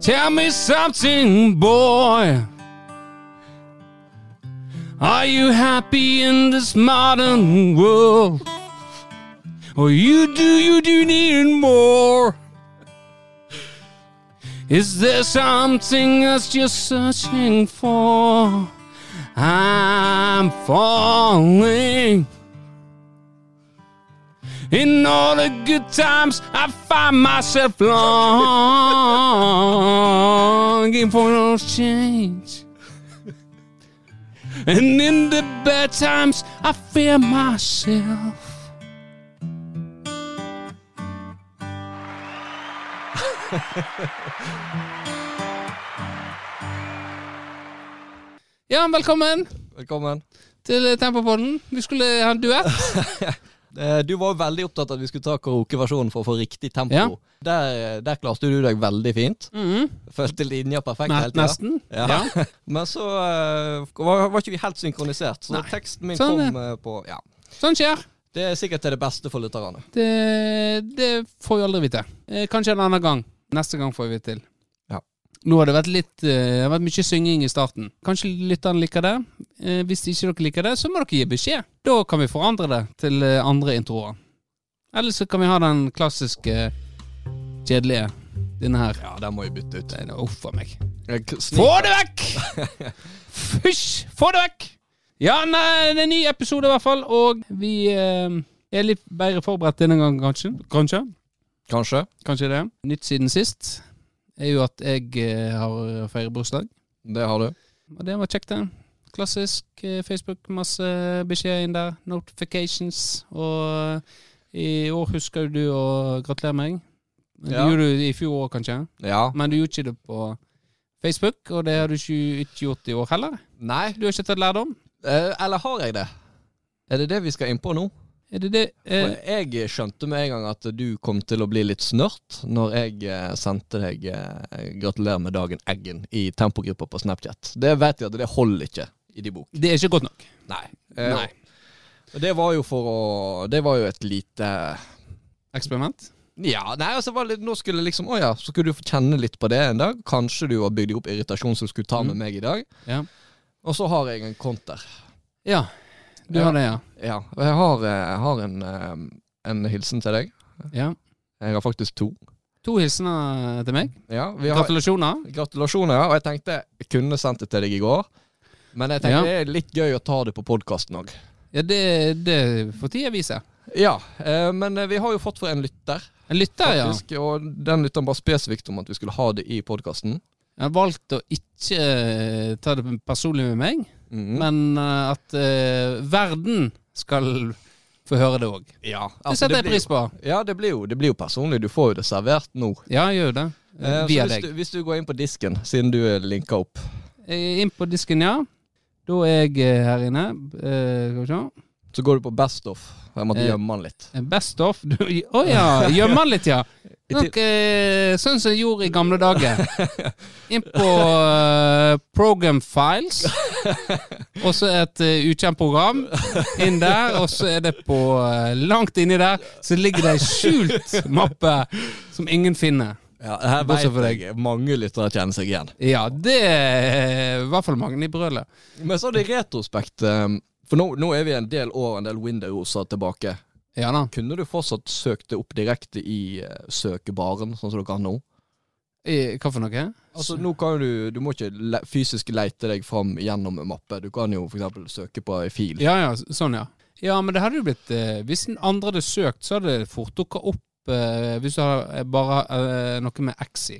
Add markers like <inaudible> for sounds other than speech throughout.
Tell me something, boy. Are you happy in this modern world? Or you do you do need more? Is there something else you're searching for? I'm falling. In all the good times, I find myself longing for those change. And in the bad times, I fear myself. Ja, velkommen Velkommen. til Tempopodden. Vi skulle ha en duett. Eh, Du var jo veldig opptatt av at vi skulle ta karaokeversjonen for å få riktig tempo. Ja. Der, der klarte du deg veldig fint. Mhm. Følte linja perfekt hele tida. Nesten. Ja. Ja. <laughs> Men så uh, var, var ikke vi helt synkronisert, så Nei. teksten min Sånn kom uh, på Ja. Sånn skjer. Det er sikkert til det beste for lytterne. Det, det får vi aldri vite. Eh, kanskje en annen gang. Neste gang får vi til. Nå har det vært litt uh, har vært mye synging i starten. Kanskje lytterne liker det. Uh, hvis ikke dere liker det, så må dere gi beskjed. Da kan vi forandre det til uh, andre introer. Eller så kan vi ha den klassiske kjedelige. Denne her. Ja, den må vi bytte ut. Uff a meg. Få det vekk! <laughs> Fysj! Få det vekk! Ja, nei, det er en ny episode i hvert fall, og vi er litt bedre forberedt denne gangen, kanskje. Kanskje. Kanskje. Kanskje det. Nytt siden sist er jo at jeg eh, har feiret bursdag. Det har du. Og det var kjekt, det. Klassisk eh, Facebook, masse beskjeder inn der. Notifications. Og eh, i år husker du å gratulere meg. Det Ja. gjorde du i fjor òg, kanskje. Ja. Men du gjorde ikke det på Facebook, og det har du ikke gjort i år heller. Nei. Du har ikke tatt lærdom. Eh, eller har jeg det? Er det det vi skal inn på nå? Er det det? Eh, jeg skjønte med en gang at du kom til å bli litt snørt når jeg eh, sendte deg eh, 'gratulerer med dagen'-eggen i tempogruppa på Snapchat. Det vet jeg at det holder ikke i de bok. det er ikke godt nok. Nei. Eh, Nei. og Det var jo for å Det var jo et lite Eksperiment? Ja, nei, altså var litt- nå skulle liksom Å ja, så skulle du få kjenne litt på det en dag. Kanskje du har bygd opp irritasjon som du skulle ta med Mm. meg i dag. Ja. Og så har jeg en konter. Ja. Du Ja. har det, ja. Ja, og jeg har, eh, jeg har en, eh, en hilsen til deg. ja. Jeg har faktisk to. To hilsener til meg. Ja, har, Gratulasjoner. Gratulasjoner. Og jeg tenkte jeg kunne sendt det til deg i går. Men jeg tenkte Ja. det er litt gøy å ta det på podkasten òg. Ja, det, det får tida vise. Ja, eh, men vi har jo fått fra en lytter, En lytter, ja. Og den lytteren ba spesifikt om at vi skulle ha det i podkasten. Jeg har valgt å ikke eh, ta det personlig med meg, Mhm. men eh, at eh, verden skal få høre det òg. ja, Det setter jeg pris på. Ja, det blir, jo, det blir jo personlig. Du får jo det servert nå. Ja, jeg gjør det. Eh, Via så hvis deg. du, hvis du går inn på disken, siden du er linka opp Eh, Inn på disken, ja. Da er jeg eh, her inne. Eh, Skal vi se. Så går du på Best of. Jeg måtte Eh, gjemme den litt. Best of. Å oh, ja, gjemmer litt, ja. <laughs> Nok, eh, sånn som jeg gjorde i gamle dager. <laughs> Inn på eh, Program Files, <laughs> og så et uh, ukjent program inn der, og så er det på uh, Langt inni der så ligger det ei skjult mappe som ingen finner. Ja, her vet deg. jeg mange lyttere kjenner seg igjen. Ja, det er i hvert fall mange i brølet. Men så er det i retrospekt eh, For nå, nå er vi en del år, en del windowser tilbake. Ja da. Kunne du fortsatt søkt det opp direkte i uh, søkebaren, sånn som du kan nå? I, hva for noe? Altså nå kan du Du må ikke le fysisk leite deg fram gjennom en mappe. Du kan jo f.eks. søke på ei fil. Ja ja, sånn ja. Ja, men det hadde jo blitt eh, Hvis andre hadde søkt, så hadde det fort dukka opp eh, hvis du har eh, bare eh, noe med X i.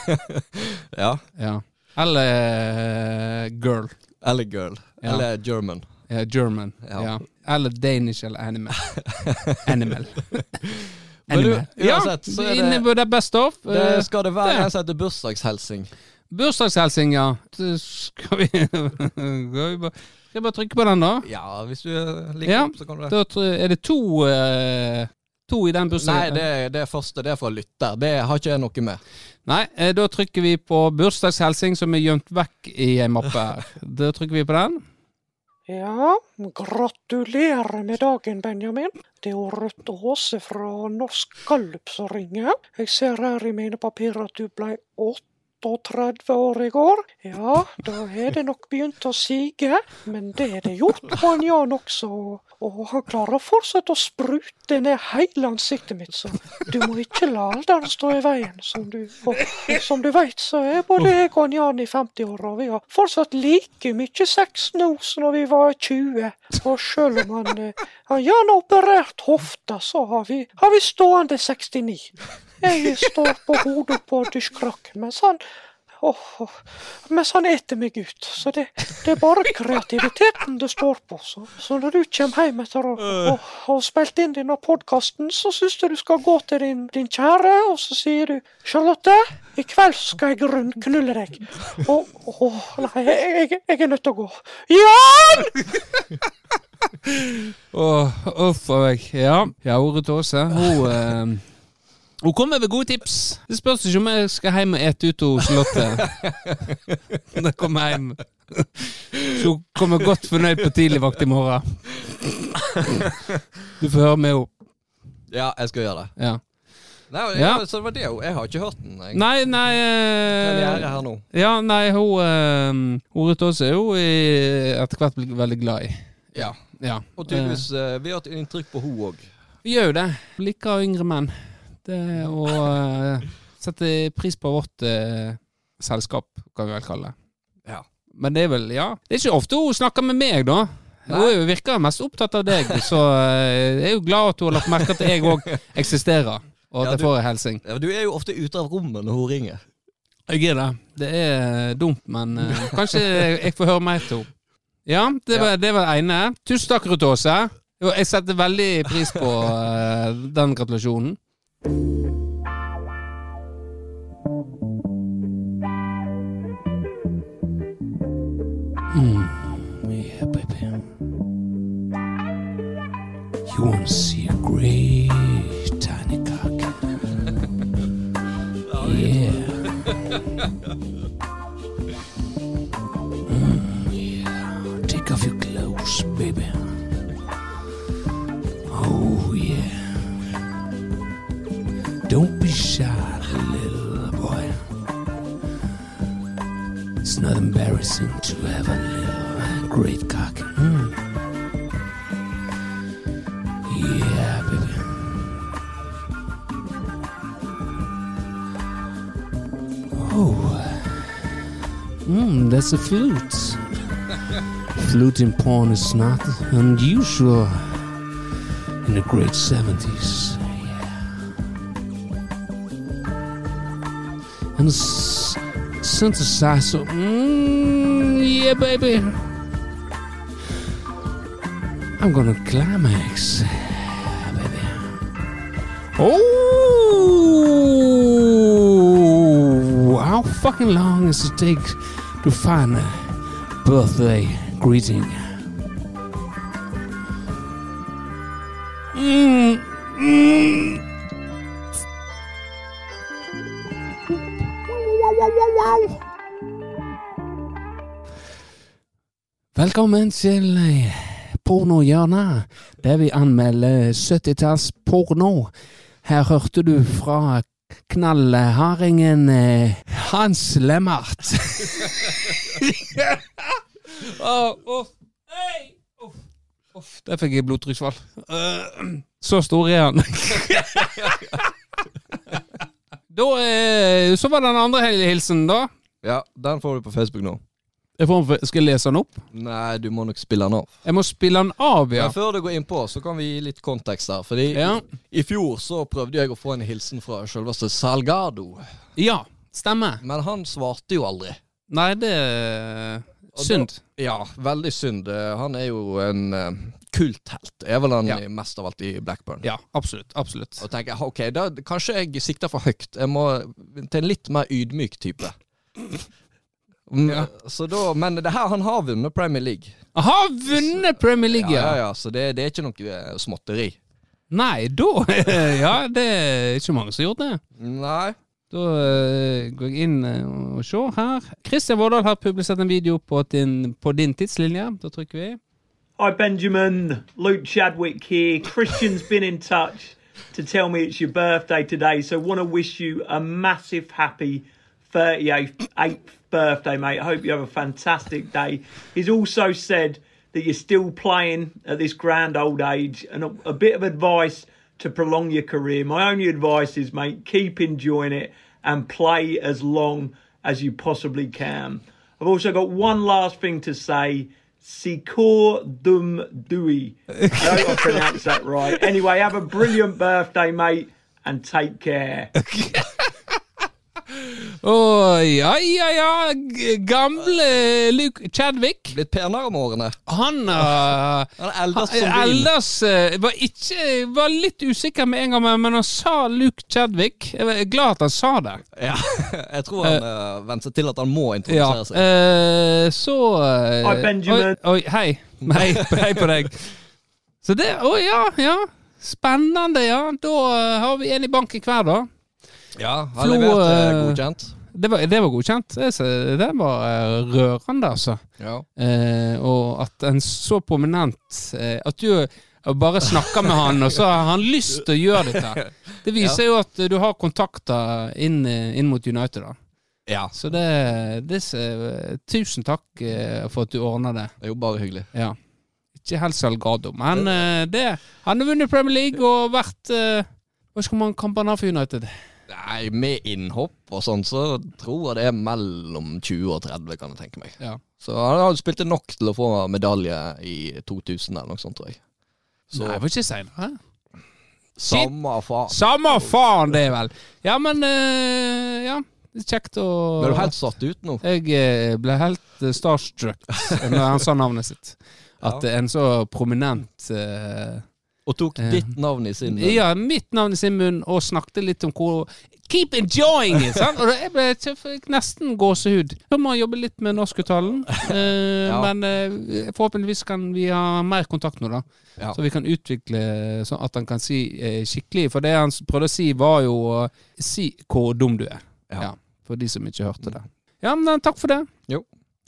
<laughs> ja. Ja. Eller girl. Eller girl. Ja. Eller German. Ja, German. Ja. Ja. Eller Danish eller Animal. <laughs> Animal. Du, Animal. Ja, uansett, så er inne det, på det best of. det Eh, skal det være en som heter bursdagshelsing. Bursdagshelsing, ja. Så Skal vi <laughs> Skal vi bare skal jeg bare trykke på den, da? Ja, hvis du liker Ja, opp, så kan du det. Da er det to eh, To i den Nei, bursdagen? det, det første. Det er fra lytter. Det har ikke jeg noe med. Nei, eh, da trykker vi på bursdagshelsing som er gjemt vekk i ei mappe her. <laughs> Da trykker vi på den. Ja, gratulerer med dagen, Benjamin. Det er jo Ruth Aase fra Norsk Gallup som ringer. Jeg ser her i mine papirer at du ble 38 år i går. Ja, da er det nok begynt å sige, men det er det gjort på en Jan også. Og han klarer fortsatt å sprute ned hele ansiktet mitt, så du må ikke la alderen stå i veien. Som du, og, som du veit, så er både jeg og Jan i 50-åra, og vi har fortsatt like mye sex nå som når vi var 20. Og sjøl om han, eh, han Jan har operert hofta, så har vi, har vi stående 69. Jeg står på hodet på dusjkrakken, mens han Åh, åh, mens han eter meg ut. Så det, det er bare kreativiteten det står på. Så, så når du kommer hjem etter å ha spilt inn denne podkasten, så syns du du skal gå til din, din kjære, og så sier du 'Charlotte, i kveld skal jeg rundknulle deg'. Og åh, nei, jeg, jeg er nødt til å gå. Jan! Uff a meg. Ja, ja Ore Tåse, hun eh, Hun kommer med gode tips. Det spørs ikke om jeg skal hjem og ete ut hos Charlotte. Når jeg kommer hjem. Så hun kommer godt fornøyd på tidligvakt i morgen. Du får høre med henne. Ja, jeg skal gjøre det. Ja. Nei, Ja. ja. Så det var det hun Jeg har ikke hørt den. Jeg. Nei, nei øh, eh, her nå. Ja, nei, hun øh, Ruth Aas er jo etter hvert blitt veldig glad i. Ja. Ja. Og tydeligvis eh, Vi har hatt inntrykk på hun òg. Vi gjør jo det. Liker yngre menn. Det å uh, sette pris på vårt uh, selskap, kan vi vel kalle det. Ja. Men det er vel, ja Det er ikke ofte hun snakker med meg, da. Hun er jo- virker mest opptatt av deg, så eh, jeg er jo glad at hun har lagt merke til at jeg òg eksisterer. Og at Ja, jeg du- får en hilsing. Ja, Du er jo ofte ute av rommet når hun ringer. Jeg er det. Det er dumt, men uh, kanskje jeg får høre mer til henne. Ja, det var det var ene. Tusen takk, Ruth Aase. Jeg setter veldig pris på uh, den gratulasjonen. Hmm, yeah, baby. You want to see a great tiny cock? <laughs> Oh, yeah. <laughs> embarrassing to have a little great cock. Mm. Yeah, baby. Oh. Mm, that's a flute. Fluting porn is not unusual in the great 70s. Yeah. And synthesizer. Mm, yeah, baby. I'm gonna climax. Baby. Oh! How fucking long does it take to find a birthday greeting? Mm, Velkommen til eh, pornohjørnet, der vi anmelder 70-talls porno. Her hørte du fra knallhardingen eh, Hans Lemmert. <laughs> Uff, Der fikk jeg blodtrykksfall. Øh, <clears throat> så stor er han. <laughs> da, eh, så var den andre hilsen, da. Ja, den får du på Facebook nå. Får, skal jeg lese den opp? Nei, du må nok spille den av. Jeg må spille den av, ja. Men før du går innpå, så kan vi gi litt kontekst her. Fordi Ja, i fjor så prøvde jeg å få en hilsen fra selveste Salgado. ja stemmer. Men han svarte jo aldri. Nei, det er synd. Da, ja, veldig synd. Eh, Han er jo en uh, kulthelt. Er vel han Ja. mest av alt i Blackburn. Ja, absolutt. Absolutt. Og tenker jeg, ok, da, kanskje jeg sikter for høyt. Jeg må til en litt mer ydmyk type. Mm, Ja. Så da, men det her, han har vunnet Premier League. Har vunnet Premier League, Ja, ja. ja, så det, det er ikke noe eh, småtteri. Nei, da <laughs> Ja, det er ikke mange som har gjort det. Nei. Da eh, går jeg inn eh, og ser her. Christian Vårdal har publisert en video på din, på din tidslinje. Da trykker vi. Hi, Benjamin. Luke Chadwick here. Christian's been in touch to tell me it's your birthday today, so want to wish you a massive happy 38th eighth birthday, mate. I hope you have a fantastic day. He's also said that you're still playing at this grand old age, and a, a bit of advice to prolong your career. My only advice is, mate, keep enjoying it and play as long as you possibly can. I've also got one last thing to say. Sikor Dum Dui. I hope I <laughs> pronounced that right. Anyway, have a brilliant birthday, mate, and take care. <laughs> Oi, ja, ja, ja. Gamle Luke Chadwick. Blitt penere med årene. Han uh, Han er eldest som vin. Elders uh, var ikke Var litt usikker med en gang, men- han sa Luke Chadwick. Jeg er glad at han sa det. Ja, <laughs> jeg tror han uh, venter seg til at han må Ja, introdusere seg. Uh, så Hei, Benjamin. Oi, oi hei. <laughs> hei. Hei på deg. Så det Å ja, ja. Spennende, ja. Da har vi en i banken hver, da. Ja, har levert eh, eh, godkjent. Det var, det var godkjent. Det, var eh, rørende, altså. Ja. Eh, og at en så prominent eh, At du bare snakker med han, og så har han lyst til å gjøre dette. <laughs> Det viser jo at du har kontakter inn, eh, inn mot United, da. ja. Så det, det Tusen takk eh, for at du ordna det. Det er jo bare hyggelig. Ja. Ikke helt Salgado, men eh, det Han har vunnet Premier League og vært Hva kamper han har for United. Nei, med innhopp og sånn, så tror jeg det er mellom 20 og 30, kan jeg tenke meg. Ja. Så han har spilt nok til å få medalje i 2000 eller noe sånt, tror jeg. Så Nei, jeg var ikke seinere. samme faen. Samme faen, det, vel. Ja, men uh, Ja. Er kjekt å Ble du helt satt ut nå? Jeg eh, ble helt eh, starstruck <laughs> når han sa navnet sitt. At Ja. en så prominent eh, Og tok ditt navn i sin munn? Ja, mitt navn i sin munn, og snakket litt om hvor Keep enjoying it! <laughs> Sant? Og jeg ble fikk nesten gåsehud. Så må jeg jobbe litt med norskuttalen. <laughs> Eh, Ja. Men eh, forhåpentligvis kan vi ha mer kontakt nå, da. Ja. Så vi kan utvikle sånn at han kan si eh, skikkelig. For det han prøvde å si, var jo å si hvor dum du er. Ja. For de som ikke hørte det. Ja, men eh, takk for det. Jo.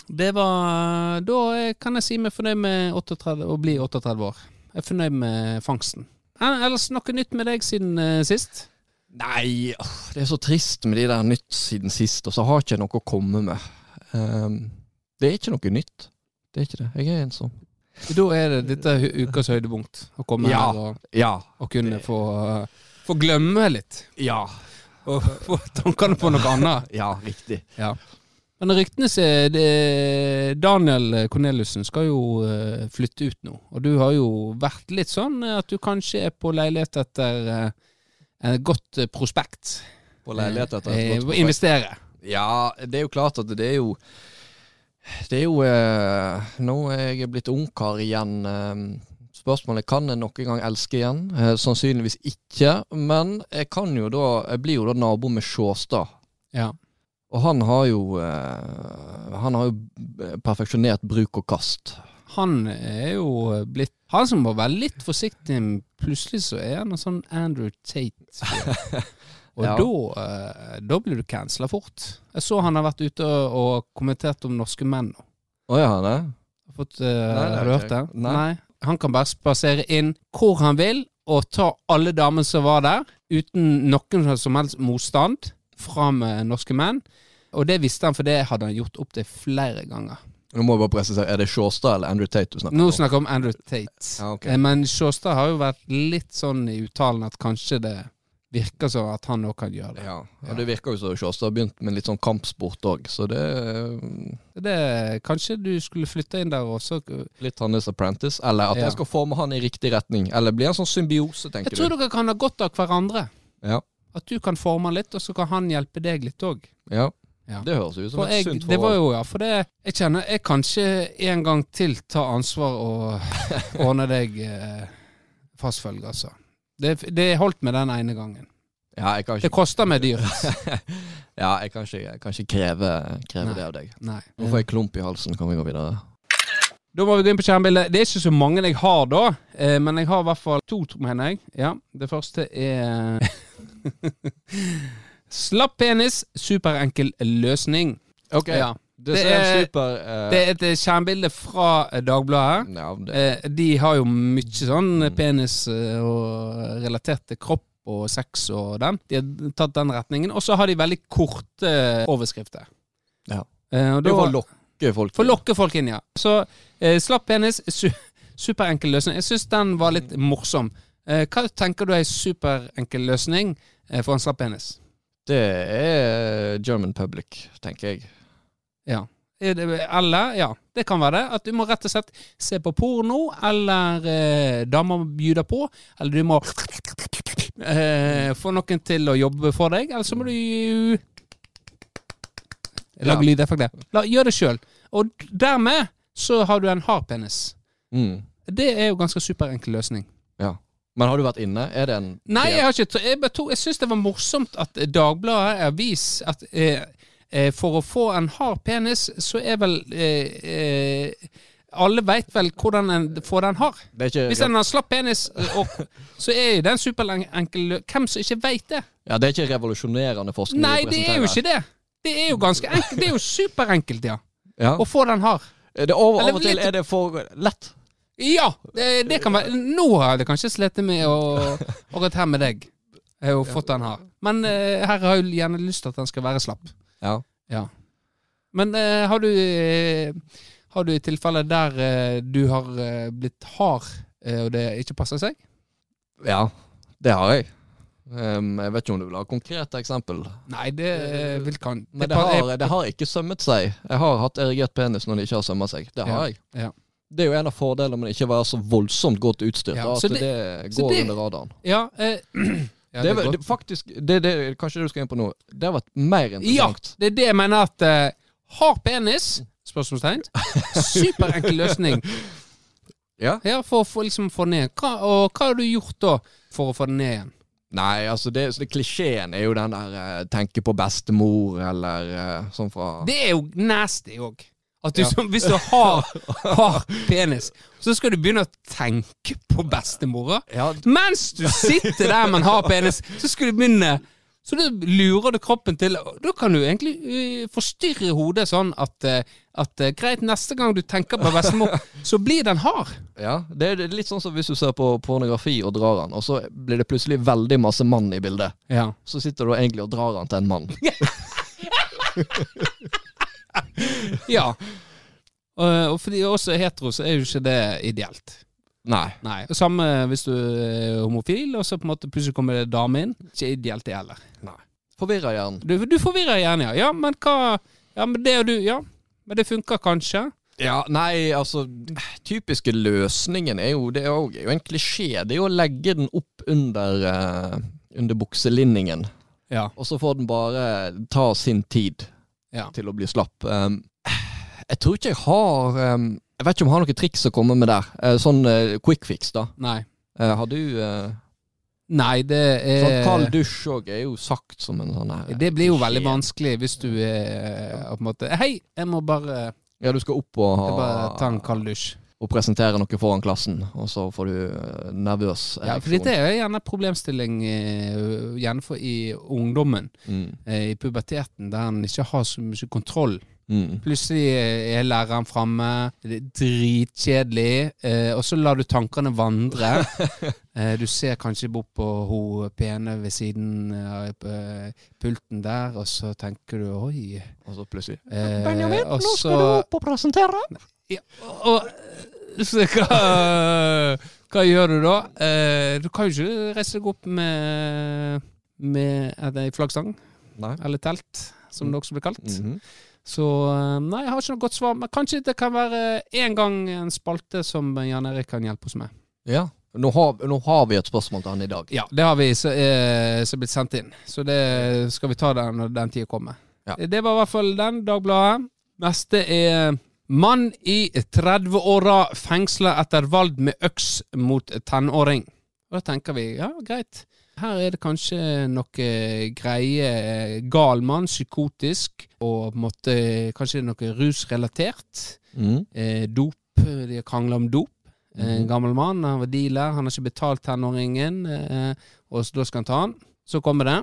Det var Da eh, kan jeg si meg fornøyd med 38, å bli 38 år. Jeg er fornøyd med fangsten. Ellers noe nytt med deg siden uh, sist? Nei, det er så trist med de der nytt siden sist, og så har jeg ikke noe å komme med. Um, det er ikke noe nytt. Det er ikke det. Jeg er ensom. Da er det dette ukas høydepunkt. Å komme Ja. her og, Ja. og kunne få, uh, få glemme litt. Ja. Og få tankene på noe annet. Ja, riktig. Ja. Men ryktene sier det- Daniel Corneliussen skal jo eh, flytte ut nå. Og du har jo vært litt sånn eh, at du kanskje er på leilighet etter eh, et godt prospekt. På leilighet etter et godt å Investere. Ja, det er jo klart at det er jo Det er jo Nå er jeg blitt ungkar igjen. Spørsmålet kan jeg noen gang elske igjen. Sannsynligvis ikke. Men jeg kan jo da Jeg blir jo da nabo med Sjåstad. Ja. Og han har jo eh, Han har jo perfeksjonert bruk og kast. Han er jo blitt Han som må være litt forsiktig, plutselig så er han en sånn Andrew Tate. <laughs> Og Ja. da, eh, da blir du cancela fort. Jeg så han har vært ute og, kommentert om norske menn. Å oh, ja, han er? Har, fått, uh, Nei, det har du hørt det? Nei. Han kan bare spasere inn hvor han vil, og ta alle damene som var der, uten noen som helst motstand fra med norske menn. Og det visste han, for det hadde han gjort opptil flere ganger. Nå må jeg bare presisere, Er det Sjåstad eller Andrew Tate du snakker Nå om? snakker jeg om Andrew Tate. Ja, ok. Eh, Men Sjåstad har jo vært litt sånn i uttalen at kanskje det virker som at han òg kan gjøre det. Ja, og det virker jo som Sjåstad har begynt med litt sånn kampsport òg, så det er det kanskje du skulle flytte inn der også. litt hans apprentice. Eller at Ja. jeg skal forme han i riktig retning. Eller blir en sånn symbiose, tenker Jeg tror du? dere kan ha godt av hverandre. Ja. At du kan forme han litt, og så kan han hjelpe deg litt òg. ja. Ja. Det høres ut som For et jeg, sunt det var jo, ja, for det Jeg kjenner jeg kanskje en gang til tar ansvar og <laughs> ordner deg eh, fastfølge, altså. Det, det holdt med den ene gangen. Ja, jeg kan Det koster meg dyrt. <laughs> ja, jeg kan ikke, jeg kan ikke kreve, kreve det av deg. Nei. Nå får jeg klump i halsen, kan vi gå videre? Da må vi gå inn på skjermbildet. Det er ikke så mange jeg har da, eh, men jeg har i hvert fall to, mener jeg. Ja, Det første er <laughs> Slapp penis, superenkel løsning. Ok, Ja. Det, Det er er- super uh, Det er et eh, skjermbilde fra eh, Dagbladet. ja, Eh, de har jo mye sånn penis uh, og relatert til kropp og sex og den. De har tatt den retningen. Og så har de veldig korte overskrifter. Ja. Eh, og det for å lokke folk. for å lokke folk inn, ja. Så eh, slapp penis, <laughs> su superenkel løsning. Jeg syns den var litt morsom. Eh, hva tenker du er en superenkel løsning eh, for en slapp penis? Det er German public, tenker jeg. Ja. Er eller, ja, det kan være det. At du må rett og slett se på porno, eller eh, damer bjuder på. Eller du må eh, få noen til å jobbe for deg, eller så må du Lage Ja. lydeffekter. Gjør det sjøl. Og dermed så har du en hard penis. Mm. Det er jo ganske superenkel løsning. Men har du vært inne? Er det en Nei, jeg har ikke Jeg, bare jeg syns det var morsomt at Dagbladet avis at eh, eh, for å få en hard penis, så er vel eh, eh, Alle veit vel hvordan en får den hard. Hvis en har slapp penis, opp, og, så er jo den superenkel Hvem som ikke veit det? Ja, det er ikke revolusjonerende forskning Nei, det er jo ikke det. Det er jo ganske enkelt. Det er jo superenkelt, ja. Ja. Å få den hard. Det over, Eller av og til er det for lett. Ja, det, det kan være Nå har jeg det kanskje slitt med å akkurat her med deg. Jeg har jo fått den her. Men eh, her har jeg jo gjerne lyst til at den skal være slapp. Ja. Ja. Men eh, har du eh, Har du i tilfelle der eh, du har eh, blitt hard, eh, og det ikke passer seg? ja, det har jeg. Um, jeg vet ikke om du vil ha konkrete eksempel. Nei, det uh, vil kan Men det pa- har, det har ikke sømmet seg. Jeg har hatt erigert penis når det ikke har sømmet seg. Det har Ja, jeg. ja. Det er jo en av fordelene med ikke å være så voldsomt godt utstyrt. Ja, at det, det- går det- under radaren. Ja, eh, <clears throat> ja, det, det, faktisk, det, det, kanskje det du skal inn på nå. Det har vært mer interessant. Ja, det er det jeg mener at eh, Hard penis? Spørsmålstegn. Superenkel løsning. <laughs> Ja. Ja, for å få, liksom, få ned. Hva, og hva har du gjort da for å få det ned igjen? Nei, altså det, det klisjeen er jo den der eh, tenke på bestemor, eller eh, sånn fra Det er jo nasty òg. At du, Ja. som, hvis du har, har penis, så skal du begynne å tenke på bestemora. Ja, Mens du sitter der man har penis, så skal du begynne Så da lurer du kroppen til Da kan du egentlig øh, forstyrre hodet sånn at, øh, at øh, greit, neste gang du tenker på bestemor, så blir den hard. ja det, det er litt sånn som hvis du ser på pornografi og drar den, og så blir det plutselig veldig masse mann i bildet. Ja. Så sitter du egentlig og drar den til en mann. <laughs> <laughs> ja. Og, og fordi også er hetero, så er jo ikke det ideelt. Nei. Nei. Og Samme hvis du er homofil, og så på en måte plutselig kommer det dame inn. Ikke ideelt, det heller. Forvirrer hjernen. Du, du forvirrer hjernen, ja. Ja, men hva Ja, men det og du Ja, men det funker kanskje. Ja, nei, altså Typiske løsningen er jo Det er jo, er jo en klisjé. Det er jo å legge den opp under, uh, under bukselinningen. Ja. Og så får den bare ta sin tid Ja. til å bli slapp. Um, jeg tror ikke jeg har um, Jeg vet ikke om jeg har noen triks å komme med der. Eh, sånn uh, quick fix, da. Nei. Eh, har du Nei, det er Sånn kald dusj òg er jo sagt som en sånn her Det blir jo veldig vanskelig hvis du er på en måte Hei, jeg må bare, Ja, du skal opp og, jeg bare ta en kald dusj. Og presentere noe foran klassen, og så får du nervøs nervøs Ja, for dette er jo gjerne problemstilling eh, gjerne for i ungdommen, Mm. eh, i puberteten, der en ikke har så mye kontroll. Mm. Plutselig er læreren framme, det er dritkjedelig, eh, og så lar du tankene vandre. <laughs> eh, du ser kanskje bort på hun pene ved siden av eh, pulten der, og så tenker du oi. Og så plutselig Eh, Benjamin, og nå så- skal du opp og presentere. Og så hva, hva gjør du da? Eh, du kan jo ikke reise deg opp med, med en flaggstang, Nei. eller telt, som det også blir kalt. Mhm. Så eh, nei, jeg har ikke noe godt svar. Men kanskje det kan være en gang en spalte som Jan Erik kan hjelpe oss med. Ja. Nå har, nå har vi et spørsmål til han i dag. Ja, det har vi som er, som er blitt sendt inn. Så det skal vi ta den når den tida kommer. Ja. Det var i hvert fall den, Dagbladet. Neste er Mann i 30-åra fengsla etter valg med øks mot tenåring. Og da tenker vi ja, greit. Her er det kanskje noe greie gal mann, psykotisk, og måtte, kanskje noe rusrelatert. Mm. Eh, dop, de har krangla om dop. Mm. En gammel mann, han var dealer, han har ikke betalt tenåringen, eh, og så da skal han ta han. Så kommer det.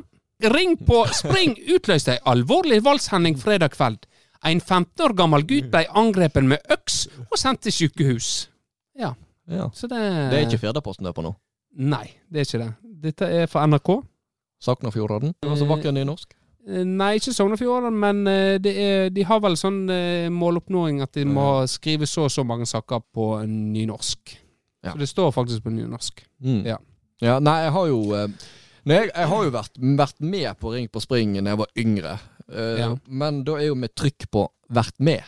Ring på Spring utløste ei alvorlig voldshending fredag kveld. En 15 år gammel gutt ble angrepet med øks og sendt til sykehus. Ja, Ja. så det Det er ikke Firdaposten det er på nå. Nei, det er ikke det. Dette er fra NRK. Sogn og Fjordane? Altså vakker nynorsk. Eh, Nei, ikke Sognefjorden, men eh, det er, de har vel sånn eh, måloppnåing at de må skrive så og så mange saker på nynorsk. Ja. Så det står faktisk på nynorsk. Mm. Ja. Ja, nei, jeg har jo nei, jeg har jo vært, vært med på Ring på spring da jeg var yngre. Eh, Ja. Men da er jo med trykk på 'vært med'.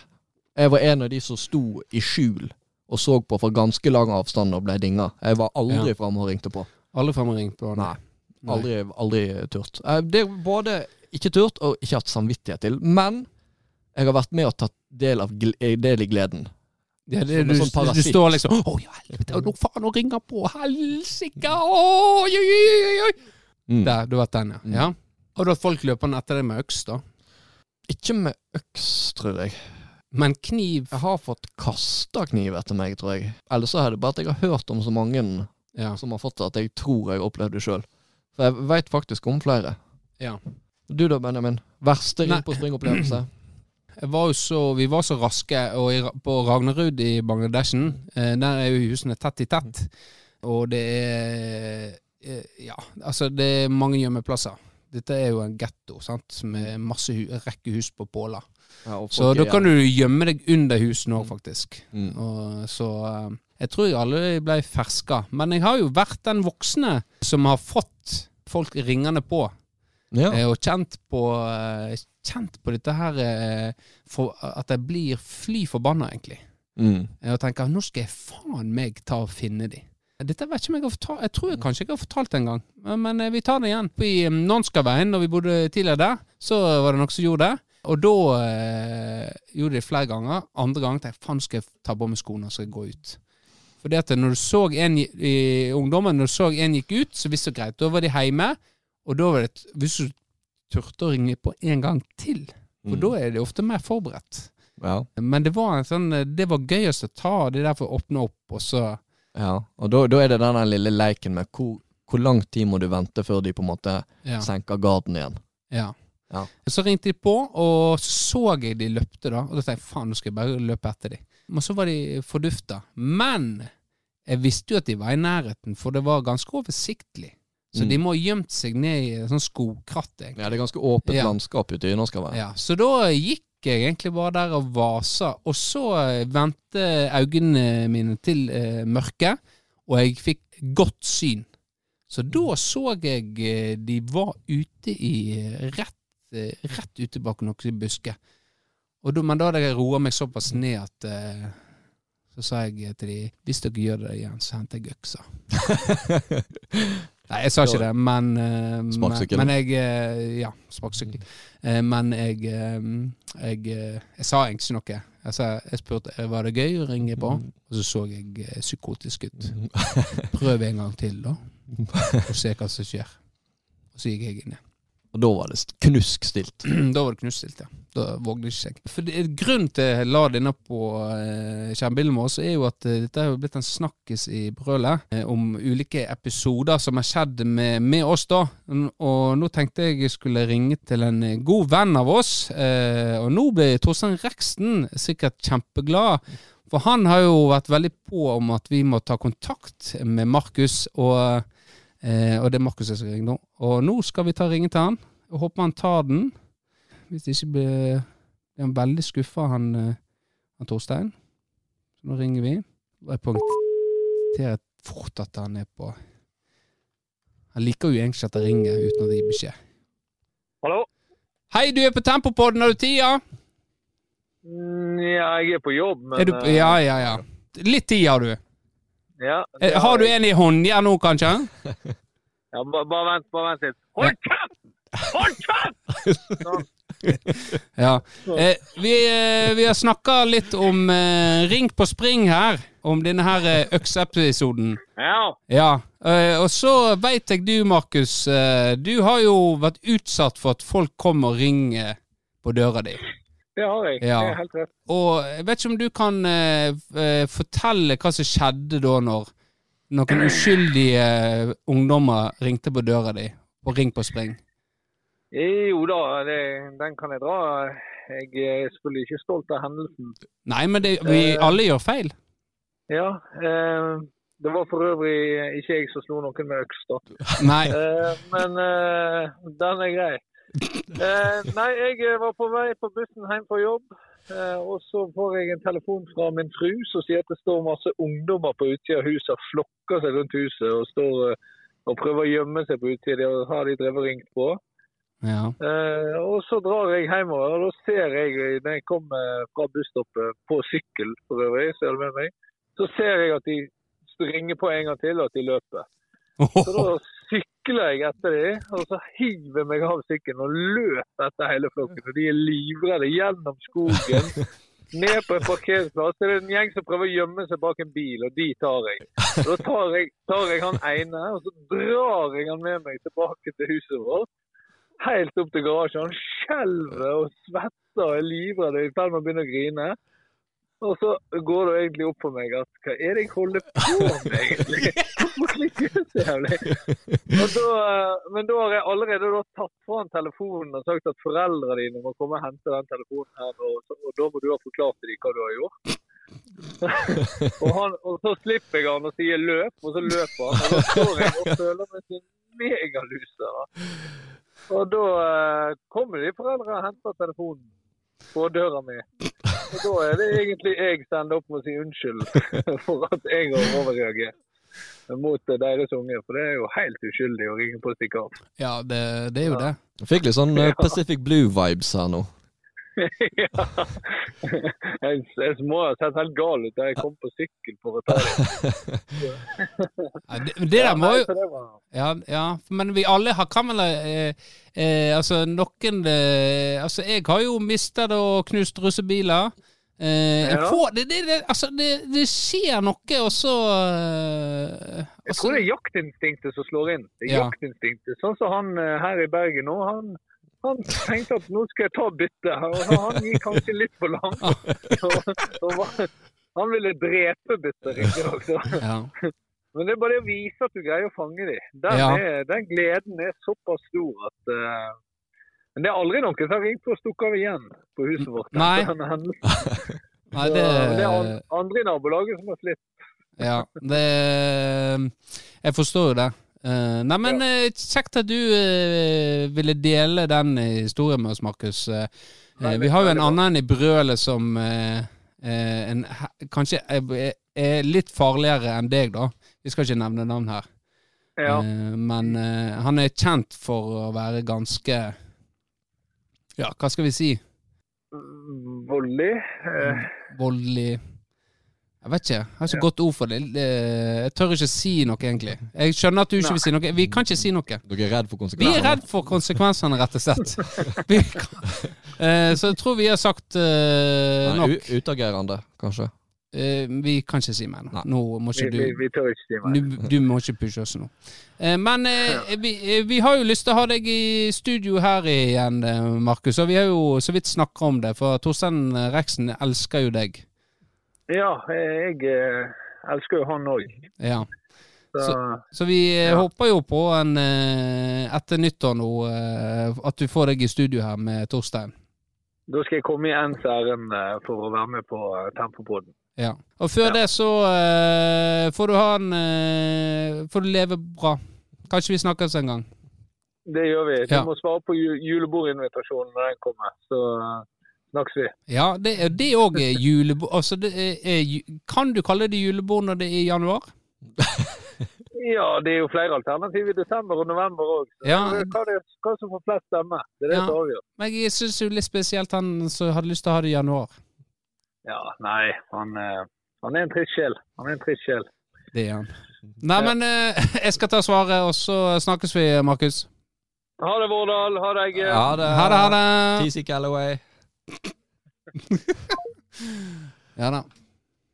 Jeg var en av de som sto i skjul og så på fra ganske lang avstand og ble dinga. Jeg var aldri Ja. framme og ringte på. Aldri framme og ringte på Nei. Nei. Aldri, aldri turt. Eh, Det er både ikke turt og ikke hatt samvittighet til. Men jeg har vært med og tatt del, av, eh, del i gleden. Ja, det, du, sånn du står liksom Å ja, helvete, nå faen, nå ringer på, helsike! Oi, oi, oi! Mm. Der, du vet den, ja. Mm. ja. Og da folk løper etter deg med øks, da? Ikke med øks, tror jeg. Men kniv Jeg har fått kasta kniv etter meg, tror jeg. Eller så er det bare at jeg har hørt om så mange Ja. som har fått det, at jeg tror jeg har opplevd det sjøl. For jeg veit faktisk om flere. ja. Du da, Benjamin? Verste ring på spring-opplevelse? <clears throat> Var så, vi var så raske, i, på Ragnarud i Bangladeshen, eh, der er jo husene tett i tett. Og det er eh, Ja, altså, det er mange gjemmeplasser. Dette er jo en getto, med masse hu rekke hus på påler. Ja, Så da kan du gjemme deg under husene òg, faktisk. Mm. Og, så eh, jeg tror jeg aldri ble ferska. Men jeg har jo vært den voksne som har fått folk ringende på. Ja. Eh, og kjent på, eh, kjent på dette her for At jeg blir fly forbanna, egentlig. Mm. Og tenker nå skal jeg faen meg ta og finne de. Dette vet ikke om jeg har fortalt Jeg tror jeg kanskje ikke har fortalt det engang. Men, men eh, vi tar det igjen. I um, Nonskaveien, når vi bodde tidligere der, så var det noen som gjorde det. Og da eh, gjorde de det flere ganger. Andre ganger tenkte jeg faen, skal jeg ta på meg skoene og så gå ut. Fordi at når du så en i, i ungdommen, når du så en gikk ut, så visste du greit. Da var de hjemme, og da var det Hvis du turte å ringe på en gang til, for Mm. da er de ofte mer forberedt. Ja. Men det var en sånn Det var gøyest å ta det der for å åpne opp, og så ja. Og da, da er det den lille leiken med hvor, hvor lang tid må du vente før de på en måte Ja. senker garden igjen. ja. Ja. Så ringte de på, og så så jeg de løpte, da. Og da tenkte jeg faen, nå skal jeg bare løpe etter de. Men så var de fordufta. Men jeg visste jo at de var i nærheten, for det var ganske oversiktlig. Så Mm. de må ha gjemt seg ned i sånn skogkratt, egentlig. Ja, det er ganske åpent Ja. landskap ute i Norskhavet. Ja, så da gikk jeg egentlig bare der og vasa, og så eh, vendte øynene mine til eh, mørket, og jeg fikk godt syn. Så da så jeg eh, de var ute i eh, rett, rett ute bak noen busker. Da, men da hadde jeg roa meg såpass ned at eh, så sa jeg til de hvis dere gjør det igjen, så henter jeg øksa. <laughs> <laughs> Nei, jeg sa ikke det, men eh, men, men jeg eh, Ja, sparkesykkel. Eh, Men jeg, jeg Jeg sa egentlig ikke noe. Sa, jeg spurte var det gøy å ringe på, og så så jeg psykotisk ut. <laughs> Prøv en gang til, da, og se hva som skjer. Og så gikk jeg inn igjen. Og da var det knuskstilt. <clears throat> da var det knuskstilt, ja. Da vågde ikke jeg. For det, Grunnen til jeg la det inne på eh, skjermbildet oss, er jo at eh, dette har blitt en snakkis i brølet eh, om ulike episoder som har skjedd med, med oss, da. Og nå tenkte jeg jeg skulle ringe til en eh, god venn av oss, eh, og nå ble Torstein Reksten sikkert kjempeglad. For han har jo vært veldig på om at vi må ta kontakt med Markus, og, eh, og det er Markus jeg skal ringe nå. Og nå skal vi ta ringe til han, og håper han tar den. Hvis det ikke blir Er han veldig skuffa, han, eh, han Torstein. Så nå ringer vi. Jeg poengterer fort at han er på Han liker jo egentlig at jeg ringer uten å gir beskjed. Hallo? Hei, du er på Tempopodden, har du tida? Mm, Ja, jeg er på jobb, men Er du, eh, ja, ja, ja. Litt tid har du. Ja, Eh, Har du en i håndjern nå, kanskje? Ja, ba- bare vent, bare vent litt. Hold kjeft! Hold kjeft! Sånn. <laughs> Ja. Eh, vi, eh, vi har snakka litt om eh, Ring på spring her. Om denne her eh, økseepisoden. Ja. Ja. Eh, og så veit jeg du, Markus. Du har jo vært utsatt for at folk kommer og ringer på døra di. Det har jeg. Ja. Det er helt rett. Og jeg vet ikke om du kan eh, eh, fortelle hva som skjedde da når noen uskyldige eh, ungdommer ringte på døra di på Ring på spring. Jo da, det, den kan jeg dra. Jeg er selvfølgelig ikke stolt av hendelsen. Nei, men det, vi Eh. alle gjør feil. Ja, eh, det var for øvrig ikke jeg som slo noen med øks, da. Nei. Men eh, den er grei. Eh, nei, jeg var på vei på bussen hjem fra jobb. Eh, og så får jeg en telefon fra min fru som sier at det står masse ungdommer på utsida av huset og flokker seg rundt huset og står eh, og prøver å gjemme seg på utsida. Det har de drevet ringt på. Ja. Eh, og så drar jeg hjemover, og da ser jeg når jeg kommer fra busstoppet på sykkel for øvrig, du med meg, så ser jeg at de ringer på en gang til, og at de løper. Så da <laughs> sykler jeg etter dem, og så hiver jeg meg av sykkelen og løper etter hele flokken. Og de er livredde gjennom skogen, <laughs> ned på en parkeringsplass. det er en gjeng som prøver å gjemme seg bak en bil, og de tar jeg. Og da tar jeg, tar jeg han ene, og så drar jeg han med meg tilbake til huset vårt. Helt opp til garasjen. Han skjelver og svetter og er livredd og i ferd med å begynne å grine. Og så går det egentlig opp for meg at hva er det jeg holder på med egentlig? Hvorfor klikker jeg så jævlig? Da, eh, men da har jeg allerede da tatt fra telefonen og sagt at foreldrene dine må komme og hente den telefonen her og, og da må du ha forklart til dem hva du har gjort. <laughs> og, han, og så slipper jeg han og sier løp, og så løper han. Og da står jeg og føler meg som megaluser. Og da eh, kommer de foreldrene og henter telefonen på døra mi. Og da er det egentlig jeg som ender opp med å si unnskyld <laughs> for at jeg har overreagert mot deres unge. For det er jo helt uskyldig å ringe på og stikke av. Ja, det, det er jo det. Jeg fikk litt sånn eh, Pacific Blue-vibes her nå. Ja. Jeg, jeg må ha sett helt gal ut da jeg kom på sykkel for å ta det. Det, det der må jo det. Ja, ja, men vi alle har, kan vel eh, eh, Altså, noen eh, Altså, jeg har jo mistet og knust russebiler. Eh, Ja. Får, det, det, det, altså, det, det skjer noe, og så eh, Jeg altså, tror det er jaktinstinktet som slår inn. Det er Ja. jaktinstinktet. Sånn som han eh, her i Bergen nå. Han, han tenkte at nå skal jeg ta bytte. Og han gikk kanskje litt for langt. Han ville drepe byttet, riktignok. ja. Men det er bare det å vise at du greier å fange dem. Den, Ja. er- den gleden er såpass stor at uh, Men det er aldri noen som har ringt og stukket av igjen på huset vårt. Nei. <laughs> Nei, Så det, det er andre i nabolaget som har slitt. Ja, det Jeg forstår jo det. Eh, nei, men eh, kjekt at du uh, ville dele den historien med oss, Markus. Nei, vi har jo en annen enn i brølet som en, kanskje er, er litt farligere enn deg, da. Vi skal ikke nevne navn her. Ja. Men han er kjent for å være ganske Ja, hva skal vi si? Voldelig. Voldelig Jeg vet ikke. Jeg har ikke godt ord for det. Eh, Jeg tør ikke si noe, egentlig. Jeg skjønner at du ikke vil si noe. Vi kan ikke si noe. Dere er redd for konsekvensene? Vi er redd for konsekvensene, rett og slett. <laughs> Vi kan, eh, så jeg tror vi har sagt uh, Nei, nok. u- utagerende, kanskje? Uh, vi kan ikke si mer nå. Nå må vi, ikke vi, du vi tør ikke si mer. du, du må ikke pushe oss nå. Uh, men vi, vi har jo lyst til å ha deg i studio her igjen, Markus. Og vi har jo så vidt snakka om det, for Torstein Reksen elsker jo deg. Ja, jeg eh, elsker jo han òg. Ja. Så, Så vi eh, Ja. håper jo på en eh, etter nyttår nå at du får deg i studio her med Torstein. da skal jeg komme i ens ærend for å være med på Tempopoden. Ja. Og før Ja. det så får du ha en Får du leve bra. Kanskje vi snakkes en gang. Det gjør vi. Du Ja. må svare på julebordinvitasjonen når den kommer. Så snakkes vi. Ja, det er det òg julebord Altså, er, er, kan du kalle det julebord når det er i januar? <laughs> Ja, det er jo flere alternativ i desember og november òg. Ja. Hva, det, hva som får flest stemmer. Det er det Ja. som avgjør. Men jeg syns jo litt spesielt han som hadde lyst til å ha det i januar. Ja, nei, han, eh, han er en trist sjel. Han er en trist sjel. Det er han. Nei, men eh, <laughs> jeg skal ta svaret, og så snakkes vi, Markus. Ha det, Vårdal. Ha deg. eh. Ja, det Ha det, ha det. TC Callaway. <laughs> Ja da.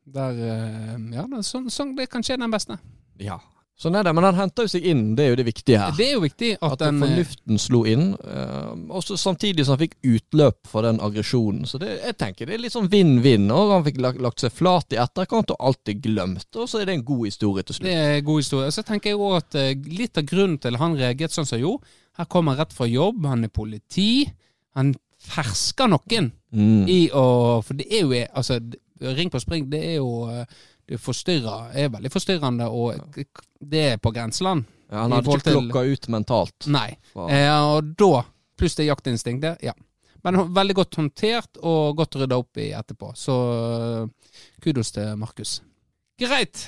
Der eh, Ja, sånn, sånn det kan skje den beste. Ja. Sånn er det, men han henter jo seg inn, det er jo det viktige her. Det er jo viktig at, At den eh, fornuften slo inn, eh, også samtidig som han fikk utløp for den aggresjonen. Så det, jeg tenker det er litt sånn vinn-vinn. Og han fikk lagt, lagt seg flat i etterkant og alt er glemt. Og så er det en god historie til slutt. Det er en god historie. Så tenker jeg òg at eh, litt av grunnen til han reagerte sånn som jo, her kommer han rett fra jobb, han er politi. Han fersker noen Mm. i å For det er jo altså, Ring på spring, det er jo eh, det forstyrrer, er veldig forstyrrende, og det er på grenseland. Ja, han hadde ikke klokka ut mentalt. Nei. Eh, og da, pluss det jaktinstinktet, ja. Men veldig godt håndtert og godt rydda opp i etterpå. Så eh, kudos til Markus. Greit.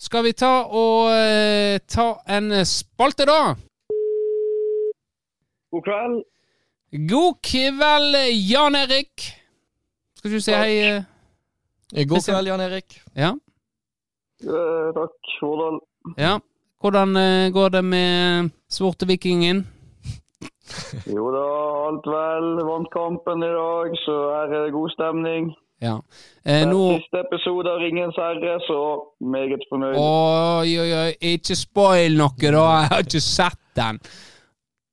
Skal vi ta og eh, ta en spalte, da? God kveld. God kveld, Jan Erik. Skal du si Takk. hei? eh? God kveld, Jan Erik. Ja. Eh, takk. Hvordan? ja. Hvordan eh, går det med Svortevikingen? Jo da, alt vel. Vant kampen i dag, så her er det god stemning. Ja. Eh, nå Siste episode av Ringens herre, så meget fornøyd. Oi, oi, oi, ikke spoil noe, da. Jeg har ikke sett den.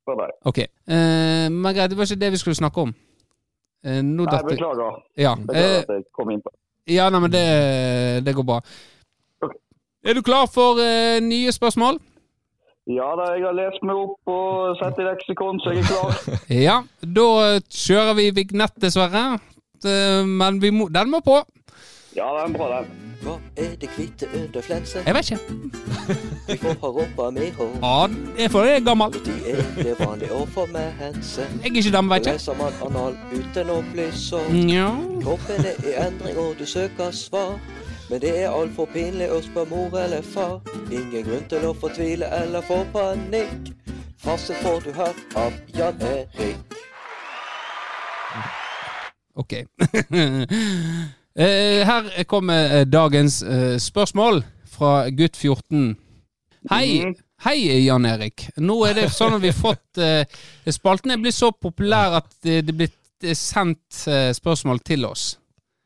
For deg. Ok. Eh, men greit, det var ikke det vi skulle snakke om. Eh, nå Nei, datte... beklager. Ja, Beklager eh, at jeg kom inn på ja nei, men det, det går bra. Okay. Er du klar for eh, nye spørsmål? Ja da, jeg har lest meg opp og sett i leksikon, så jeg er klar. <laughs> Ja. Da kjører vi vignett, dessverre. Eh, Men vi må, den må på. Ja, det er bra, den. Hva er det hvite under flensen? Jeg vet ikke. <laughs> Vi får ha rumpa med hår. Ja, det er for jeg er gammel. Det er det vanlig å få med mensen? Jeg er ikke dame, vet ikke. Leser man anal uten å bli sår? Ja. Kroppen er i endring, og du søker svar. Men det er altfor pinlig å spørre mor eller far. Ingen grunn til å fortvile eller få panikk. Fasit får du her av Jan Erik. Ok. <laughs> Eh, Her kommer eh, dagens eh, spørsmål fra gutt 14. Hei, mm. hei Jan Erik. Nå er det sånn at vi har fått eh, Spalten er blitt så populær at det er blitt sendt spørsmål til oss.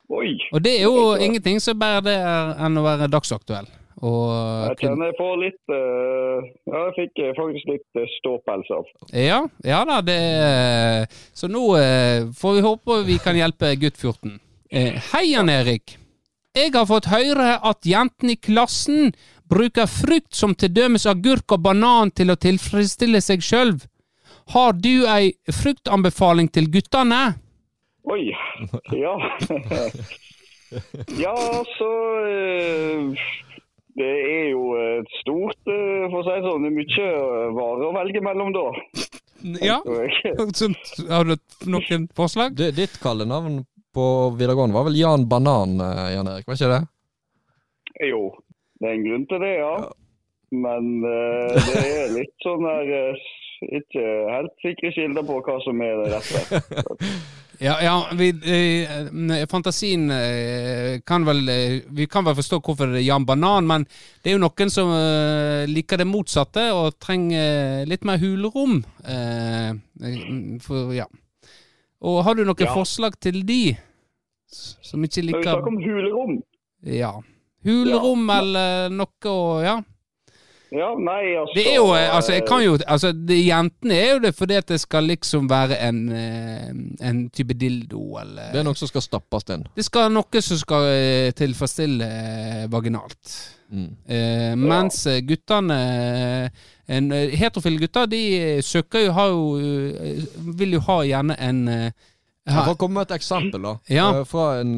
Oi. Og det er jo ingenting som bare det er enn å være dagsaktuell. Og Jeg kjenner jeg får litt uh, Ja, jeg fikk faktisk litt uh, ståpels av. Ja, ja da, det Så nå uh, får vi håpe vi kan hjelpe gutt 14. Eh, hei, Jan Erik. Jeg har fått høre at jentene i klassen bruker frukt som til dømes agurk og banan til å tilfredsstille seg sjøl. Har du ei fruktanbefaling til guttene? Oi. Ja. ja, så eh, Det er jo et stort, eh, for å si det sånn, det er mye varer å velge mellom da. Ja. <laughs> Har du noen forslag? Du, ditt kallenavn på videregående var vel Jan Banan, eh, Jan Erik? Var ikke det? Jo, det er en grunn til det, ja. Men uh, det er litt sånn der uh, Ikke helt sikre kilder på hva som er det rette. <laughs> Ja, ja vi, eh, fantasien eh, kan vel eh, Vi kan vel forstå hvorfor det er Jan Banan, men det er jo noen som eh, liker det motsatte og trenger litt mer hulrom. Eh, eh, for, ja. Og har du noen Ja. forslag til de som ikke liker vi snakker om hulrom. Ja. Hulrom eller noe og Ja. Ja, nei, altså Det er jo eh, Altså, jeg kan jo Altså, det, jentene er jo det fordi at det skal liksom være en, eh, en type dildo, eller Det er noe som skal stappes inn. Det skal noe som skal eh, tilfredsstille vaginalt. Mm. Eh, mens ja. guttene en, eh, Heterofile gutter, de eh, søker jo Har jo eh, Vil jo ha gjerne en Jeg ha, får komme med et eksempel, da. Ja. Fra en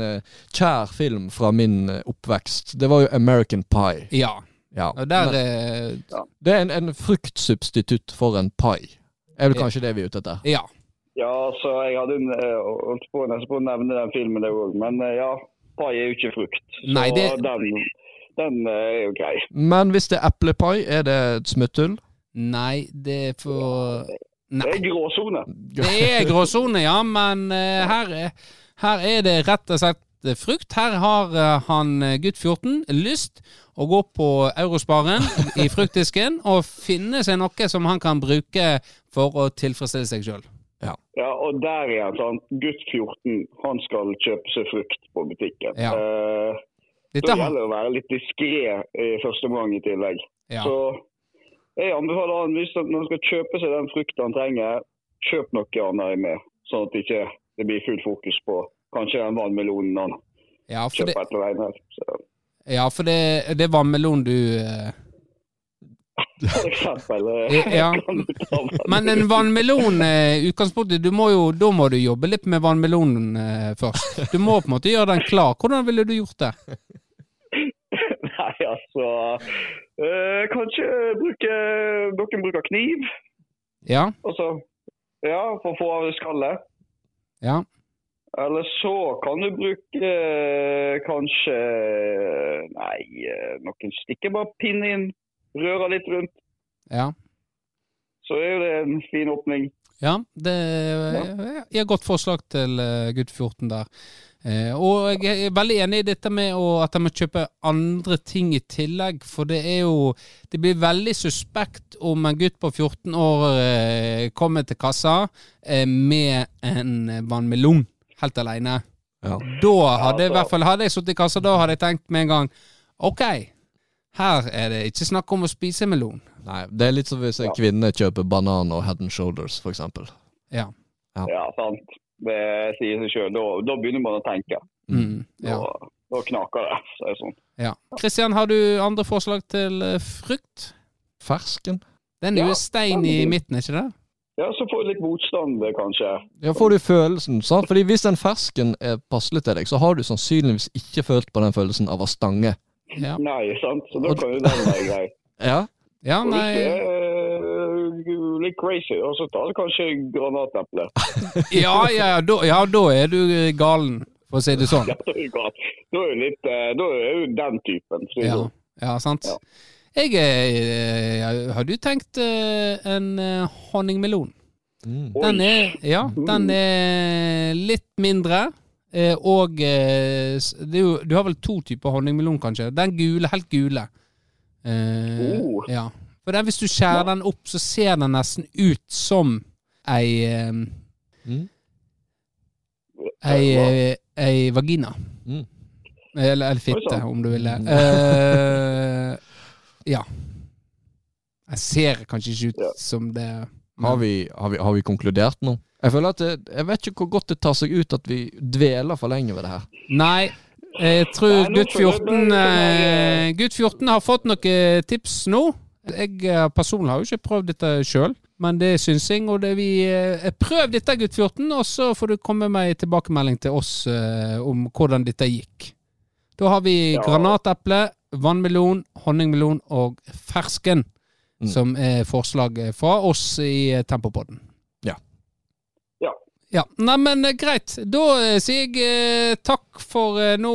kjær film fra min oppvekst. Det var jo American Pie. Ja. Ja. Og der Men eh, det er en, en fruktsubstitutt for en pai. Er vel kanskje det vi er ute etter? Ja. Ja, så jeg hadde holdt på, på å nevne den filmen det òg, men ja. Pai er jo ikke frukt. Så Nei, det- den, den eh, er jo grei. Men hvis det er eplepai, er det et smutthull? Nei, det er for Det er gråsone. Det er gråsone, ja, men uh, her, er, her er det rett og slett eh, frukt. Her har uh, han gutt 14 lyst å gå på Eurosparen i <laughs> fruktdisken og finne seg noe som han kan bruke for å tilfredsstille seg sjøl. Ja, og der er han. Gutt 14, han skal kjøpe seg frukt på butikken. Ja. Eh, Dette har gjelder det å være litt diskré i første omgang i tillegg. ja. Så jeg anbefaler han hvis når han skal kjøpe seg den frukten han trenger, kjøp noe annet med. Sånn at det ikke det blir full fokus på kanskje den vannmelonen han ja, kjøper det, etter veien her. Så, ja, for det, det er vannmelon du eh, <laughs> for eksempel. Ja. <laughs> Men en vannmelon, eh, utgangspunktet, du må jo, da må du jobbe litt med vannmelonen eh, først. Du må på en måte gjøre den klar. Hvordan ville du gjort det? Nei, Så eh, Kanskje bruke Noen bruker kniv. Ja, Også, ja, for å få av skallet. ja. Eller så kan du bruke eh, kanskje Nei, eh, noen stikker bare pinnen inn, rører litt rundt. ja. Så er jo det en fin åpning. Ja, det er et godt forslag til gutt 14 der. Eh, og jeg er veldig enig i dette med at de må kjøpe andre ting i tillegg, for det er jo Det blir veldig suspekt om en gutt på 14 år eh, kommer til kassa eh, med en vannmelon helt alene. Ja. Da hadde i hvert fall Hadde jeg sittet i kassa, da hadde jeg tenkt med en gang OK, her er det ikke snakk om å spise melon. Nei, det er litt som hvis en kvinne kjøper banan og head and shoulders, for eksempel. Ja. Ja. Ja, sant. Det sier seg sjøl. Da, da begynner man å tenke. Mm, ja. Da, da knaker det. Så er det sånn. Ja. Kristian, har du andre forslag til eh, frukt? Fersken? Den er jo Ja, stein i midten, ikke det? Ja, så får du litt motstand, kanskje. Ja, får du følelsen, sant? Fordi hvis den fersken er passelig til deg, så har du sannsynligvis ikke følt på den følelsen av å stange. Ja, Nei, sant. Så da kan jo den være grei. <laughs> Ja? ja Og hvis det nei er litt crazy, og så tar du kanskje granateple. <laughs> Ja, ja, ja, da, ja, da er du eh, galen, for å si det <laughs> sånn. Ja, da er du godt. Da er du litt eh, Da er du den typen. Ja, ja sant. Ja. Jeg eh, Har du tenkt en honningmelon? Mm. Den er, ja, den er litt mindre. eh, Og eh, det er jo, du har vel to typer honningmelon, kanskje? Den gule, helt gule. Eh, Oh. Ja. For den, hvis du skjærer den opp, så ser den nesten ut som ei eh, Mm. Ei, eh, ei vagina. Mm. Eller, eller fitte, om du vil det. Eh, ja. Jeg ser kanskje ikke ut Ja. som det Har, vi, har, vi, har vi konkludert nå? Jeg føler at det, Jeg vet ikke hvor godt det tar seg ut at vi dveler for lenge ved det her. Nei, jeg tror gutt 14 eh, Gutt 14 har fått noen tips nå. Jeg eh, personlig har jo ikke prøvd dette sjøl, men det er synsing. Og det vi eh, Prøv dette, gutt 14, og så får du komme med en tilbakemelding til oss eh, om hvordan dette gikk. Da har vi Ja. granateple, vannmelon, honningmelon og fersken, Mm. som er forslaget fra oss i Tempopodden. Ja. Ja. Ja, Neimen, greit. Da sier jeg takk for nå,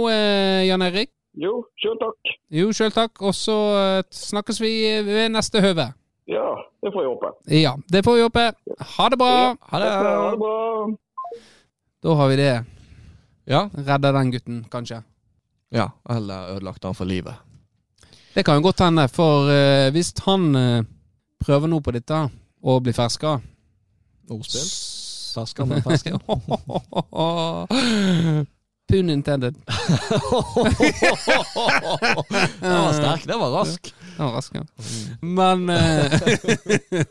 Jan Erik. Jo, sjøl takk. Jo, sjøl takk. Og så eh, snakkes vi ved neste høve. Ja, det får vi håpe. Ja, det får vi håpe. Ha det bra. Ha Ha det bra. Da har vi det. Ja. Redda den gutten, kanskje. ja. Eller ødelagt han for livet. Det kan jo godt hende, for eh, hvis han eh, prøver noe på dette og blir ferska Ordspill. Ferska med fersken. Pun intended. <laughs> Den var sterk. Den var rask. Den var rask, ja. Men eh, <laughs>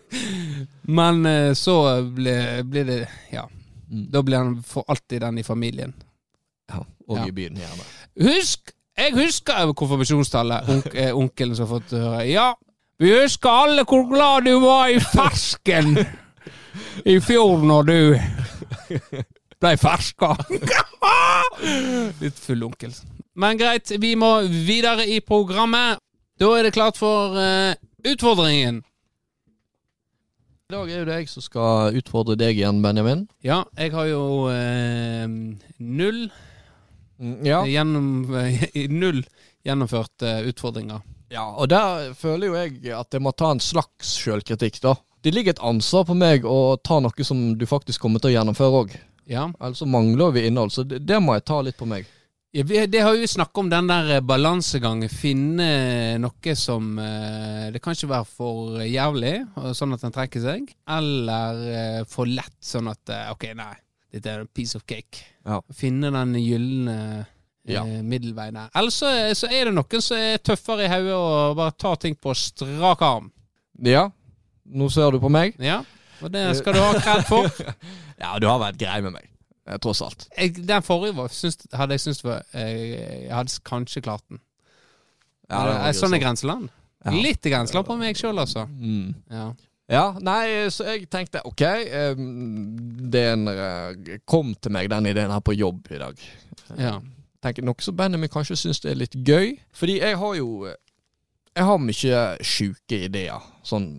Men eh, så blir det Ja. Mm. Da blir han for alltid den i familien. Ja. Og Ja. i byen gjerne. Husk! Jeg husker konfirmasjonstallet. Onk, eh, onkelen som har fått høre. Ja, vi husker alle hvor glad du var i fersken <laughs> i fjor når du ble ferska. Litt full onkel. Men greit, vi må videre i programmet. Da er det klart for uh, utfordringen. I dag er jo det jeg som skal utfordre deg igjen, Benjamin. Ja, jeg har jo uh, null Mm, Ja. gjennom, eh, <laughs> null gjennomførte utfordringer. ja, og der føler jo jeg at jeg må ta en slags sjølkritikk, da. Det ligger et ansvar på meg å ta noe som du faktisk kommer til å gjennomføre òg. Ja. Ellers så mangler vi innhold, så det, det må jeg ta litt på meg. Ja, vi, det har jo snakka om, den der eh, balansegangen. Finne noe som eh, Det kan ikke være for jævlig, sånn at den trekker seg, eller eh, for lett, sånn at eh, OK, nei, dette er a piece of cake. Ja. Finne den gylne eh, Ja. middelveien der. Eller så, så er det noen som er tøffere i hodet og bare tar ting på strak arm. Ja, nå ser du på meg. Ja, og det skal du ha kred for. <laughs> Ja, du har vært grei med meg, eh, tross alt. Jeg, den forrige var, syns, hadde jeg syntes var eh, Jeg hadde kanskje klart den. Ja, det var Eh, sånn er grenseland. Ja. Litt grenseland på meg sjøl, altså. Mm. Ja. Ja, nei, så jeg tenkte ok, den kom til meg, den ideen her på jobb i dag. Ja. Tenker noe som Benjamin kanskje syns det er litt gøy. Fordi jeg har jo Jeg har mye sjuke ideer. Sånn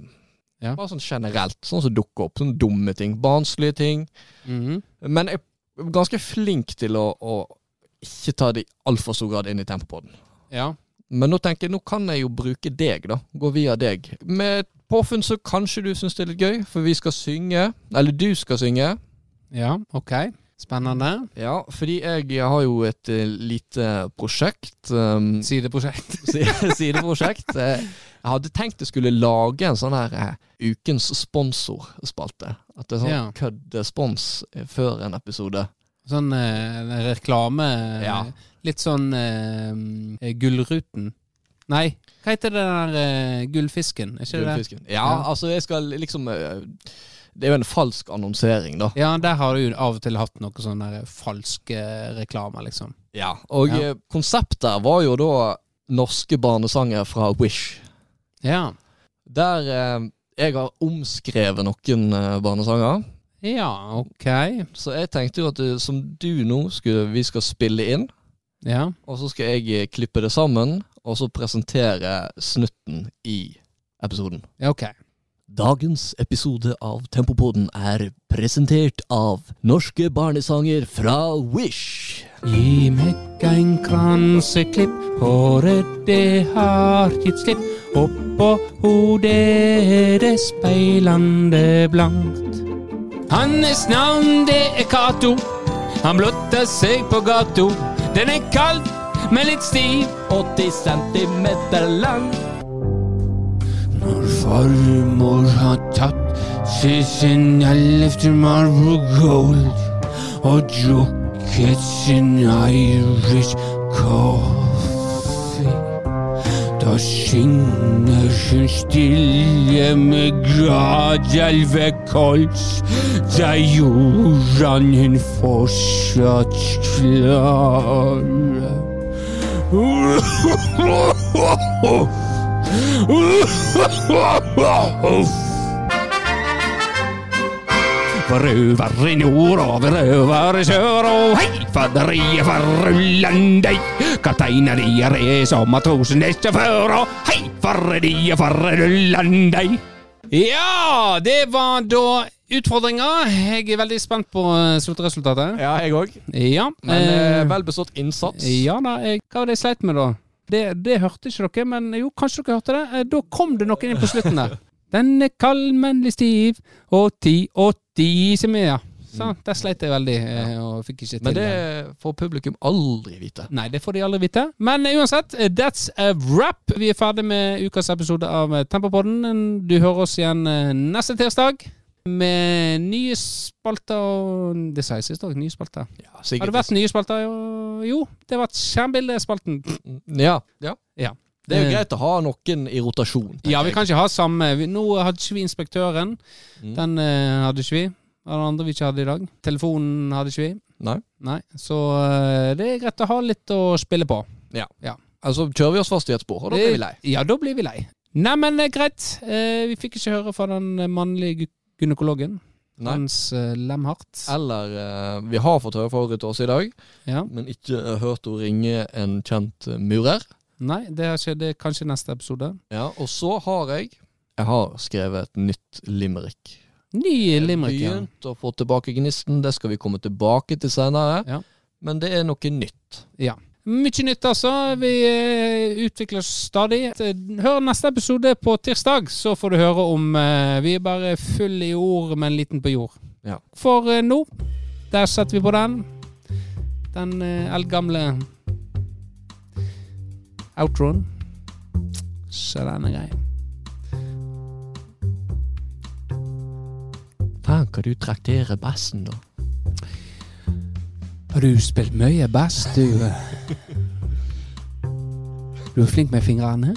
Ja. Bare sånn generelt. Sånn som dukker opp. Sånne dumme ting. Barnslige ting. Mhm. Men jeg er ganske flink til å, å ikke ta det i altfor stor grad inn i tempopoden. ja. Men nå tenker jeg, nå kan jeg jo bruke deg, da. Gå via deg. Med et påfunn så kanskje du syns det er litt gøy, for vi skal synge. Eller du skal synge. Ja, ok. Spennende. Ja, fordi jeg har jo et eh, lite prosjekt. Um, <laughs> Sideprosjekt. <laughs> sideprosjekt. Eh, Jeg hadde tenkt jeg skulle lage en sånn her uh, ukens sponsorspalte. At det er sånn Ja. køddespons før en episode. Sånn uh, reklame Ja. Litt sånn Gullruten. Nei, hva heter det der Gullfisken? Er ikke det det? Gullfisken. Ja, Ja. altså jeg skal liksom Det er jo en falsk annonsering, da. Ja, der har du jo av og til hatt noe sånn der falske reklame liksom. Ja. Og Ja. eh, konseptet var jo da norske barnesanger fra Wish. Ja. Der eh, jeg har omskrevet noen eh, barnesanger. Ja, ok. Så jeg tenkte jo at eh, som du nå skulle, vi skal spille inn, Ja. og så skal jeg eh, klippe det sammen, og så presentere snutten i episoden. ja ok. Dagens episode av Tempopoden er presentert av norske barnesanger fra Wish. Gi meg en kranseklipp, håret det har gitt slipp. Oppå hodet er det speilende blankt. Hans navn det er Cato, han blotter seg på gato. Den er kald, men litt stiv. 80 centimeter lang. Når farmor har tatt seg sin ellevte Marlboro Gold og drukket sin Irish coffee, da synger hun stille med gradelve kols. Da gjorde han hun fortsatt klar. Røver i nord og røver i sør og hei, fadderiet for rullande. Kapteiner de er som matrosen ikke før og hei, fadderiet for Rullandi. Ja, det var da utfordringa. Jeg er veldig spent på eh, sluttresultatet. Ja, jeg òg. Ja, Men eh, eh, vel bestått innsats. ja da, jeg, hva var det jeg sleit med da? Det, det hørte ikke dere, men jo, kanskje dere hørte det. Eh, Da kom det noen inn på slutten der. Den er kald, men litt stiv, og ti og ti som er, ja. Så der sleit jeg veldig, eh, og fikk ikke til Men det får publikum aldri vite. Nei, det får de aldri vite. Men eh, uansett, that's a wrap. Vi er ferdig med ukas episode av Tempopodden. Du hører oss igjen neste tirsdag. Med nye spalter og Det sa jeg sist òg, nye spalter. Ja, Har det vært nye spalter? Jo, jo det har vært skjermbildespalten. Ja, ja. Ja. Det er jo Eh, greit å ha noen i rotasjon. Ja, vi kan ikke ha samme Nå hadde ikke vi Inspektøren. Mm. Den uh, hadde ikke vi. Den andre vi ikke hadde i dag. Telefonen hadde ikke vi. Nei. Nei. Så uh, det er greit å ha litt å spille på. Ja Altså kjører vi oss fast i et spor, og da blir vi lei. Ja, da blir vi lei. Neimen, greit. Uh, vi fikk ikke høre fra den mannlige gy- gynekologen. Nei. Hans uh, Lemhardt. Eller uh, vi har fått høre fra Ruth Aase i dag, Ja. men ikke uh, hørt henne ringe en kjent eh, murer. Nei, det har skjedd det er kanskje neste episode. Ja, og så har jeg Jeg har skrevet et nytt limerick. Ny limerick. Ja. Begynt å få tilbake gnisten, det skal vi komme tilbake til senere. Ja. Men det er noe nytt. Ja. Mye nytt, altså. Vi eh, utvikler oss stadig. Hør neste episode på tirsdag, så får du høre om eh, Vi er bare full i ord, men liten på jord. Ja. For eh, nå, der setter vi på den. Den eldgamle outroen. Så den er grei. Faen, hva du trakterer bassen, da? Har du spilt mye bass, du? <laughs> Du er flink med fingrene.